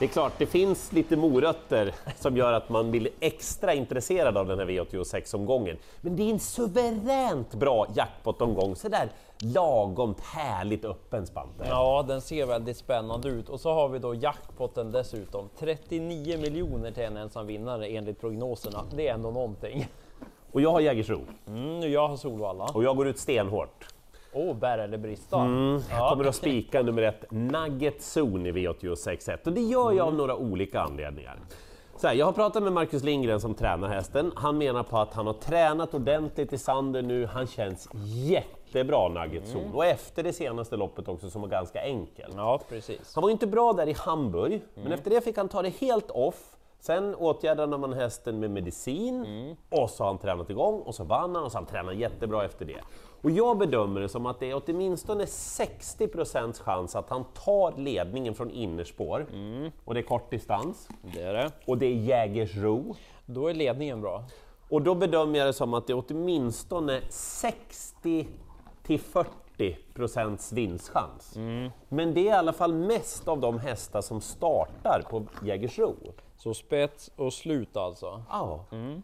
Det är klart, det finns lite morötter som gör att man blir extra intresserad av den här V86-omgången. Men det är en suveränt bra jackpot-omgång, sådär lagomt härligt öppen Spante. Ja, den ser väldigt spännande ut. Och så har vi då jackpotten dessutom. 39 miljoner till en ensam vinnare enligt prognoserna. Det är ändå någonting. Och jag har Jägersro. Mm, jag har Solvalla. Och jag går ut stenhårt. Åh, oh, bär eller brista. Mm, jag kommer att spika nummer ett, Nugget Zone i V86.1 och det gör jag av några olika anledningar. Så här, jag har pratat med Marcus Lindgren som tränar hästen. Han menar på att han har tränat ordentligt i Sander nu. Han känns jättebra Nugget Zone mm. och efter det senaste loppet också som var ganska enkelt. Ja, precis. Han var inte bra där i Hamburg, mm. men efter det fick han ta det helt off Sen åtgärdade man hästen med medicin mm. och så har han tränat igång och så vann han och så har han tränat jättebra efter det. Och jag bedömer det som att det är åtminstone 60 chans att han tar ledningen från innerspår. Mm. Och det är kort distans. Det är det. Och det är Jägersro. Då är ledningen bra. Och då bedömer jag det som att det är åtminstone 60 till 40 procents vinstchans. Mm. Men det är i alla fall mest av de hästar som startar på Jägersro. Så spets och slut alltså? Ja. Mm.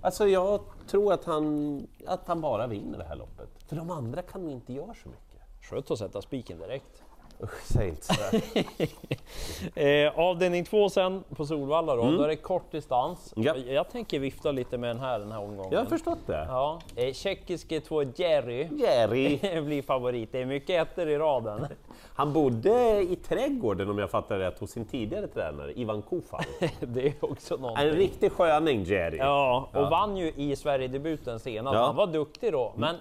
Alltså jag tror att han, att han bara vinner det här loppet. För de andra kan nog inte göra så mycket. Skönt att sätta spiken direkt. Usch, säg inte sådär. eh, avdelning två sen på Solvalla då, mm. då är det kort distans. Ja. Jag tänker vifta lite med den här den här omgången. Jag har förstått det. Ja. Eh, tjeckiske två Jerry, Jerry. blir favorit. Det är mycket ettor i raden. Han bodde i trädgården om jag fattar rätt hos sin tidigare tränare Ivan Kofan. det är också någonting. En riktig sköning Jerry. Ja, och ja. vann ju i Sverigedebuten senast. Ja. Han var duktig då, men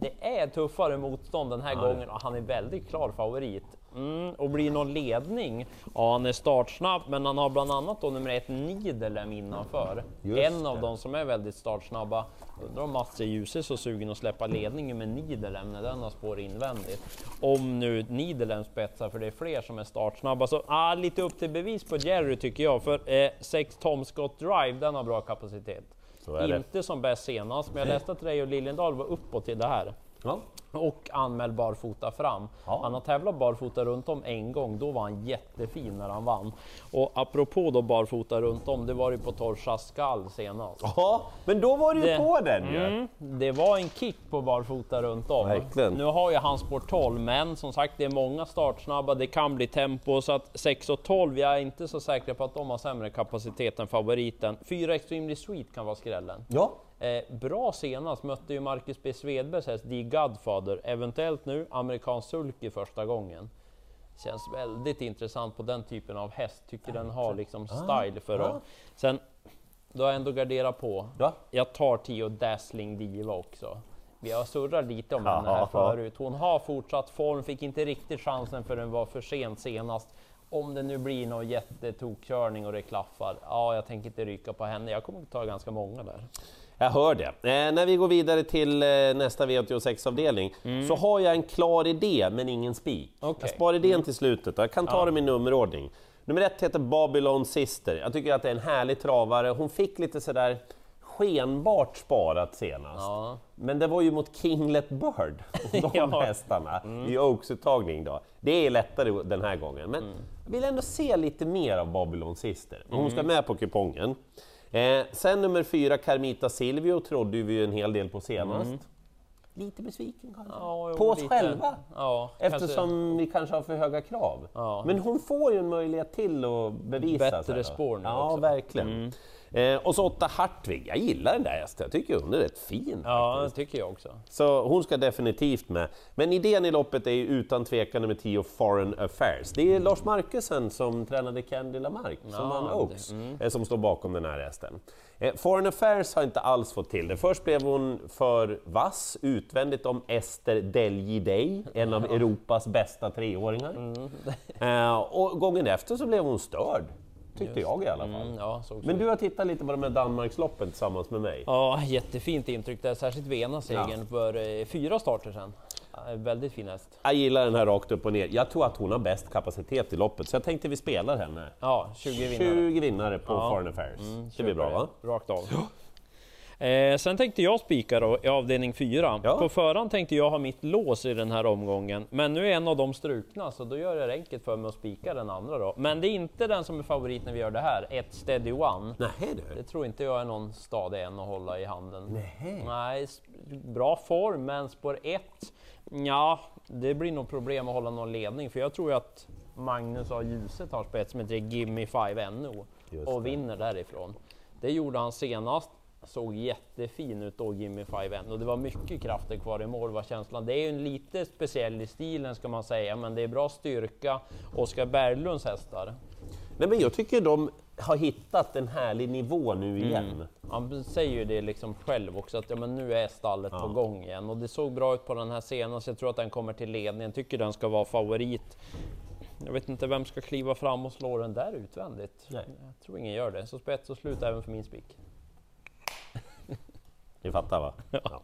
det är tuffare motstånd den här ja, gången och han är väldigt klar favorit. Mm, och blir någon ledning? Ja, han är startsnabb, men han har bland annat då nummer ett Nidelem innanför. Just en av dem som är väldigt startsnabba. Undrar om Mats är Djuse så sugen att släppa ledningen med Nidelem när den har spår invändigt. Om nu Nidelem spetsar, för det är fler som är startsnabba. Så ah, lite upp till bevis på Jerry tycker jag, för eh, 6 Tom Scott Drive, den har bra kapacitet. Inte som bäst senast, men jag läste att Reijo Liljendal var uppåt till det här. Ja och anmäld barfota fram. Ja. Han har tävlat barfota runt om en gång, då var han jättefin när han vann. Och apropå då barfota runt om, det var ju på Torsa skall senast. Ja, men då var du ju på den ju! Mm, det var en kick på barfota runt om. Verkligen. Nu har ju han spår 12, men som sagt det är många startsnabba, det kan bli tempo, så att 6 och 12, jag är inte så säker på att de har sämre kapacitet än favoriten. 4 Extremely Sweet kan vara skrällen. Ja, Eh, bra senast mötte ju Marcus B. Svedbergs häst The Godfather, eventuellt nu amerikansk sulky första gången. Känns väldigt intressant på den typen av häst, tycker den har liksom ah, style för att... Sen, då har jag ändå garderat på. Ja. Jag tar Tio Dazzling Diva också. Vi har surrat lite om henne här förut. Hon har fortsatt form, fick inte riktigt chansen för den var för sent senast. Om det nu blir någon jättetokkörning och det klaffar, ja, jag tänker inte ryka på henne. Jag kommer att ta ganska många där. Jag hör det. Eh, när vi går vidare till eh, nästa V86-avdelning mm. så har jag en klar idé men ingen spik. Okay. Jag sparar idén mm. till slutet, jag kan ta ja. dem i nummerordning. Nummer ett heter Babylon Sister. Jag tycker att det är en härlig travare. Hon fick lite sådär skenbart sparat senast. Ja. Men det var ju mot Kinglet Bird, de ja. hästarna, mm. i Oaks-uttagning då. Det är lättare den här gången, men mm. jag vill ändå se lite mer av Babylon Sister. Hon ska mm. med på kupongen. Eh, sen nummer fyra, Carmita Silvio, trodde vi ju en hel del på senast. Mm. Lite besviken kanske? Ja, på oss lite. själva? Ja, Eftersom kanske... vi kanske har för höga krav. Ja. Men hon får ju en möjlighet till att bevisa Bättre sig. spår nu Ja, också. verkligen. Mm. Eh, och så åtta Hartvig, jag gillar den där hästen, jag tycker hon är rätt fin. Ja, det tycker jag också. Så hon ska definitivt med. Men idén i loppet är ju utan tvekan nummer 10 Foreign Affairs. Det är mm. Lars Markusen som tränade Candy Lamarck, som vann Oaks, mm. eh, som står bakom den här hästen. Eh, Foreign Affairs har inte alls fått till det. Först blev hon för vass utvändigt om Ester Delji Day, en av Europas bästa treåringar. Mm. Eh, och gången efter så blev hon störd. Tyckte jag i alla fall. Mm, ja, Men du har tittat lite på de här Danmarksloppen tillsammans med mig. Ja, jättefint intryck där, särskilt Vena-segern ja. för eh, fyra starter sedan. väldigt fin häst. Jag gillar den här rakt upp och ner. Jag tror att hon har bäst kapacitet i loppet, så jag tänkte vi spelar henne. Ja, 20 vinnare. 20 vinnare på ja. Foreign Affairs. Mm, det blir bra va? Rakt av. Ja. Eh, sen tänkte jag spika då i avdelning 4. Ja. På förhand tänkte jag ha mitt lås i den här omgången, men nu är en av dem strukna så då gör jag det enkelt för mig att spika den andra då. Men det är inte den som är favorit när vi gör det här, ett Steady One. Nej du. Det tror inte jag är någon stadig en att hålla i handen. Nej. Nej, bra form, men spår 1, ja, det blir nog problem att hålla någon ledning, för jag tror ju att Magnus A. Ljuset har spets med tre Gimme 5 NO och vinner därifrån. Det gjorde han senast, såg jättefin ut då, Gimme 5 NO. Det var mycket krafter kvar i mål var känslan. Det är ju en lite speciell i stilen ska man säga, men det är bra styrka. Oskar Berglunds hästar. Nej, men jag tycker de har hittat en härlig nivå nu igen. Han säger ju det liksom själv också, att ja, men nu är stallet på gång igen. Och det såg bra ut på den här senast. Jag tror att den kommer till ledningen. Tycker den ska vara favorit. Jag vet inte vem ska kliva fram och slå den där utvändigt. Nej. Jag tror ingen gör det. Så spets och slut även för min spik. Ni fattar va? Ja. Eh,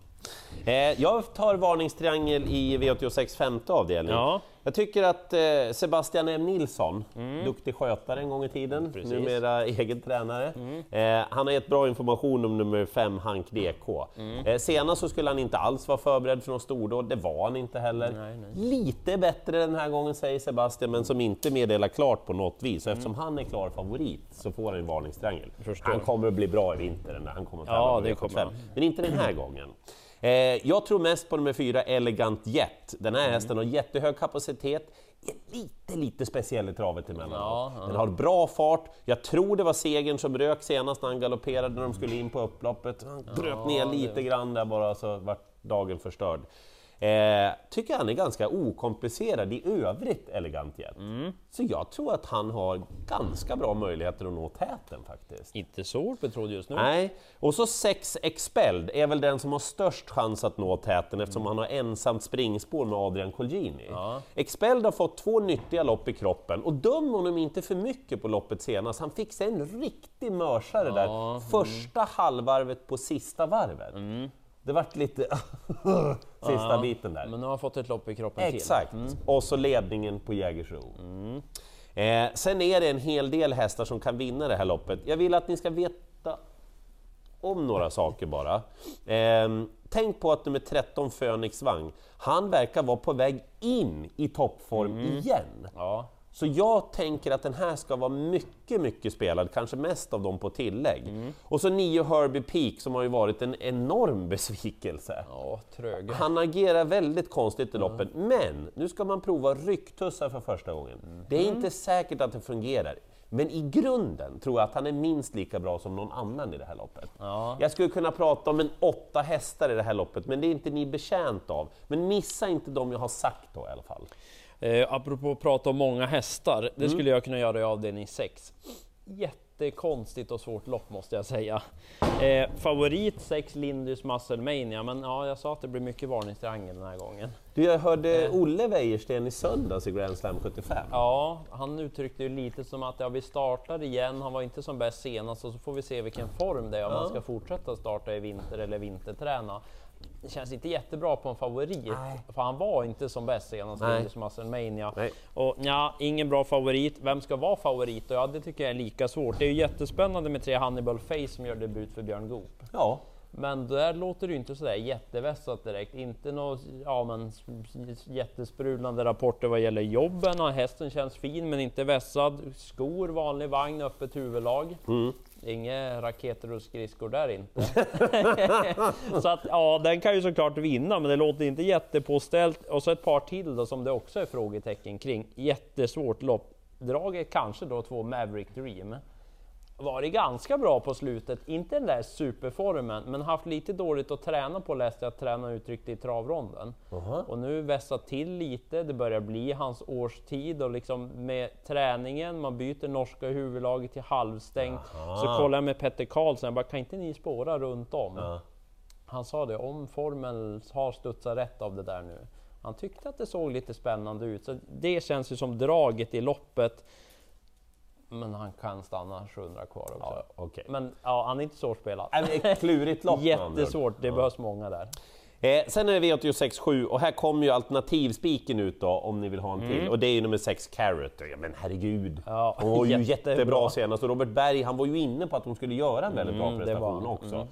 jag tar varningstriangel i V86 femte avdelning. Ja. Jag tycker att eh, Sebastian M Nilsson, duktig skötare en gång i tiden, Mm. Precis. Mm. numera egen tränare. Eh, han har gett bra information om nummer 5, Hank DK. Mm. Eh, senast så skulle han inte alls vara förberedd för något stordåd, det var han inte heller. Nej, nej. Lite bättre den här gången säger Sebastian, men som inte meddelar klart på något vis. Så Mm. eftersom han är klar favorit så får han en varningstriangel. Han kommer att bli bra i vinter, han kommer att tävla Ja, på det V75. kommer. Men inte den här gången. Eh, jag tror mest på nummer fyra, Elegant Jet. Den Mm. här hästen har jättehög kapacitet, är lite, lite speciell i travet emellanåt. Ja, ja. Den har bra fart. Jag tror det var segern som rök senast när han galopperade när de skulle in på upploppet. Han dröp ner lite grann där bara så vart dagen förstörd. Eh, tycker han är ganska okomplicerad i övrigt, Elegant Jet. Mm. Så jag tror att han har ganska bra möjligheter att nå täten faktiskt. Inte så hårt betrodd just nu. Nej, och så 6 Expelled är väl den som har störst chans att nå täten eftersom han har ensamt springspår med Adrian Colgjini. Ja. Expelled har fått två nyttiga lopp i kroppen och döm honom inte för mycket på loppet senast. Han fick sig en riktig mörsare där första halvvarvet på sista varvet. Det vart lite sista Ja, biten där. Men nu har han fått ett lopp i kroppen Exakt, och så ledningen på Jägersro. Eh, sen är det en hel del hästar som kan vinna det här loppet. Jag vill att ni ska veta om några saker bara. Ehm, tänk på att nummer 13 Phoenix Wang, han verkar vara på väg in i toppform igen. till. Ja. Så jag tänker att den här ska vara mycket, mycket spelad, kanske mest av dem på tillägg. Och så 9 Herbie Peak som har ju varit en enorm besvikelse. Ja, trög. Han agerar väldigt konstigt i loppet, men nu ska man prova rycktussar för första gången. Det är inte säkert att det fungerar. Men i grunden tror jag att han är minst lika bra som någon annan i det här loppet. Ja. Jag skulle kunna prata om en åtta hästar i det här loppet, men det är inte ni bekänt av. Men missa inte de jag har sagt då i alla fall. Eh, apropå att prata om många hästar, det Mm. skulle jag kunna göra i avdelning 6. Jättekonstigt och svårt lopp måste jag säga. Eh, favorit 6 Lindus Muscle Mania, men ja, jag sa att det blir mycket varningstriangel den här gången. Du, jag hörde Olle Wäjersten i söndags i Grand Slam 75. Ja, han uttryckte ju lite som att ja, vi startar igen, han var inte som bäst senast och så får vi se vilken form det är om man ska fortsätta starta i vinter eller vinterträna. Det känns inte jättebra på en favorit, Nej. för han var inte som bäst senast, Nej. Lindus Muscle Mania. Nej. Och ja, ingen bra favorit. Vem ska vara favorit? Och ja, det tycker jag är lika svårt. Det är ju jättespännande med tre Hannibal Face som gör debut för Björn Goop. Ja, Men där låter det ju inte sådär jättevässat direkt. Inte några ja, men, jättesprudlande rapporter vad gäller jobben. Ja, hästen känns fin men inte vässad. Skor, vanlig vagn, öppet huvudlag. Inga raketer och skridskor där inte. så att ja, den kan ju såklart vinna, men det låter inte jättepåställt. Och så ett par till då som det också är frågetecken kring. Jättesvårt lopp. Draget kanske då två Maverick Dream. Varit ganska bra på slutet, inte den där superformen, men haft lite dåligt att träna på läste jag att träna uttryckte i travronden. Och nu vässat till lite, det börjar bli hans årstid och liksom med träningen, man byter norska huvudlaget till halvstängt. Så kollar jag med Petter Karlsson, jag bara, kan inte ni spåra runt om? Ja. Han sa det, om formen har studsat rätt av det där nu. Han tyckte att det såg lite spännande ut, så det känns ju som draget i loppet. Men han kan stanna 700 kvar också. ja okej. Men ja, han är inte svårspelad. Klurigt lopp. Jättesvårt, det behövs många där. Eh, sen är det V86.7 och här kommer ju alternativspiken ut då om ni vill ha en till och det är ju nummer 6 Carrot. Ja, men herregud, Mm. Ja, hon var ju jättebra. jättebra senast och Robert Berg han var ju inne på att hon skulle göra en väldigt bra Mm, det prestation var han.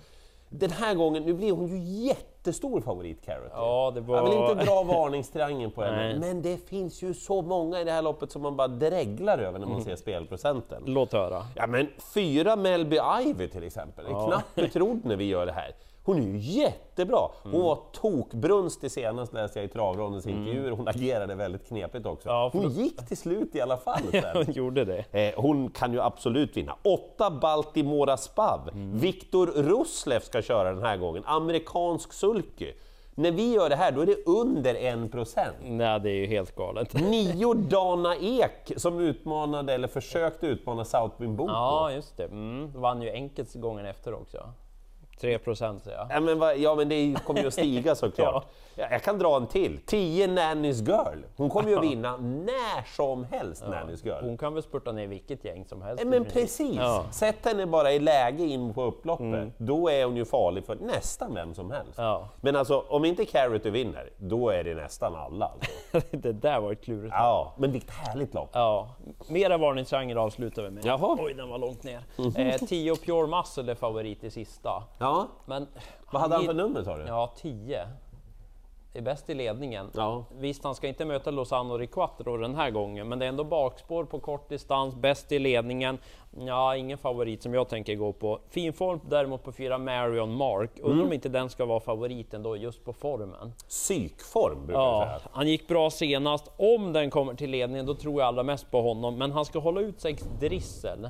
Den här gången, nu blir hon ju jättestor favorit Carrot. Ja, det var... Jag vill inte dra varningstriangeln på henne, men det finns ju så många i det här loppet som man bara dreglar över när man ser spelprocenten. Låt höra. Ja men fyra Melby Ivy till exempel, är knappt betrodd när vi gör det här. Hon är ju jättebra! Hon var tokbrunstig senast läste jag i travrondens intervjuer, hon agerade väldigt knepigt också. Ja, hon gick till slut i alla fall. Sen. hon gjorde det. Eh, hon kan ju absolut vinna. Åtta Baltimora Spav. Viktor Ruslev ska köra den här gången. Amerikansk sulky. När vi gör det här, då är det under 1%. Nej, det är ju helt galet. Nio Dana Ek som utmanade, eller försökte utmana Southwind Boko. Ja, just det. Mm. Vann ju enkelt gången efter också. 3 procent ja. Ja men, vad- ja men det kommer ju att stiga såklart. ja. Jag kan dra en till. 10 Nannys Girl. Hon kommer ju att vinna när som helst, Nannys Girl. Hon kan väl spurta ner vilket gäng som helst. Ja, men precis! Ja. Sätt henne bara i läge in på upploppet, då är hon ju farlig för nästan vem som helst. Ja. Men alltså, om inte Carrot vinner, då är det nästan alla. Alltså. det där var ett klurigt. ja, men vilket härligt lopp! Ja, mera varningstriangel avslutar vi med. Jaha. Oj, den var långt ner. Eh, 10 Pure Muscle är favorit i sista. Ja, Men vad hade han för nummer sa du? Ja, 10. Är bäst i ledningen. Ja. Visst, han ska inte möta Lozano Riquatro den här gången, men det är ändå bakspår på kort distans, bäst i ledningen. Ja, ingen favorit som jag tänker gå på. Fin form däremot på fyra Marion Mark. Undrar Mm. om inte den ska vara favoriten då, just på formen. Psykform brukar jag Ja, säga. han gick bra senast. Om den kommer till ledningen, då tror jag allra mest på honom. Men han ska hålla ut sex Drissel.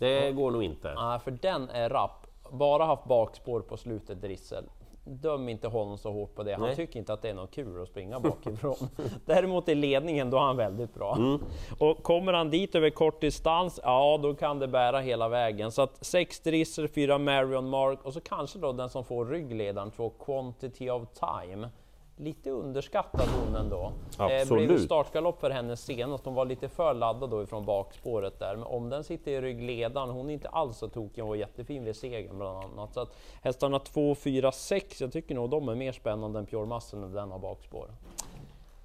Det går nog inte. Ja, för den är rapp. Bara haft bakspår på slutet Drissel. Döm inte honom så hårt på det. Han Nej. tycker inte att det är något kul att springa bakifrån. Däremot i ledningen, då är han väldigt bra. Mm. Och kommer han dit över kort distans, ja då kan det bära hela vägen. Så att sex Drissel, fyra Marion Mark och så kanske då den som får ryggledaren, två Quantity of Time. Lite underskattad hon ändå. Eh, blev Absolut. ju startgalopp för henne senast. Hon var lite för laddad då ifrån bakspåret där. Men om den sitter i ryggledaren, hon är inte alls så tokig. Hon var jättefin vid segern bland annat. Så att hästarna 2, 4, 6, jag tycker nog de är mer spännande än Pure Muscle när den har bakspår.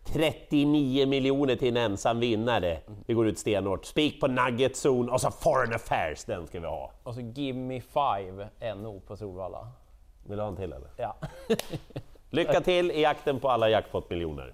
39 miljoner till en ensam vinnare. Vi går ut stenhårt. Spik på Nugget Zone och så Foreign Affairs, den ska vi ha. Och så Gimme 5 NO på Solvalla. Vill du ha en till eller? Ja. Lycka till i jakten på alla jackpot-miljoner.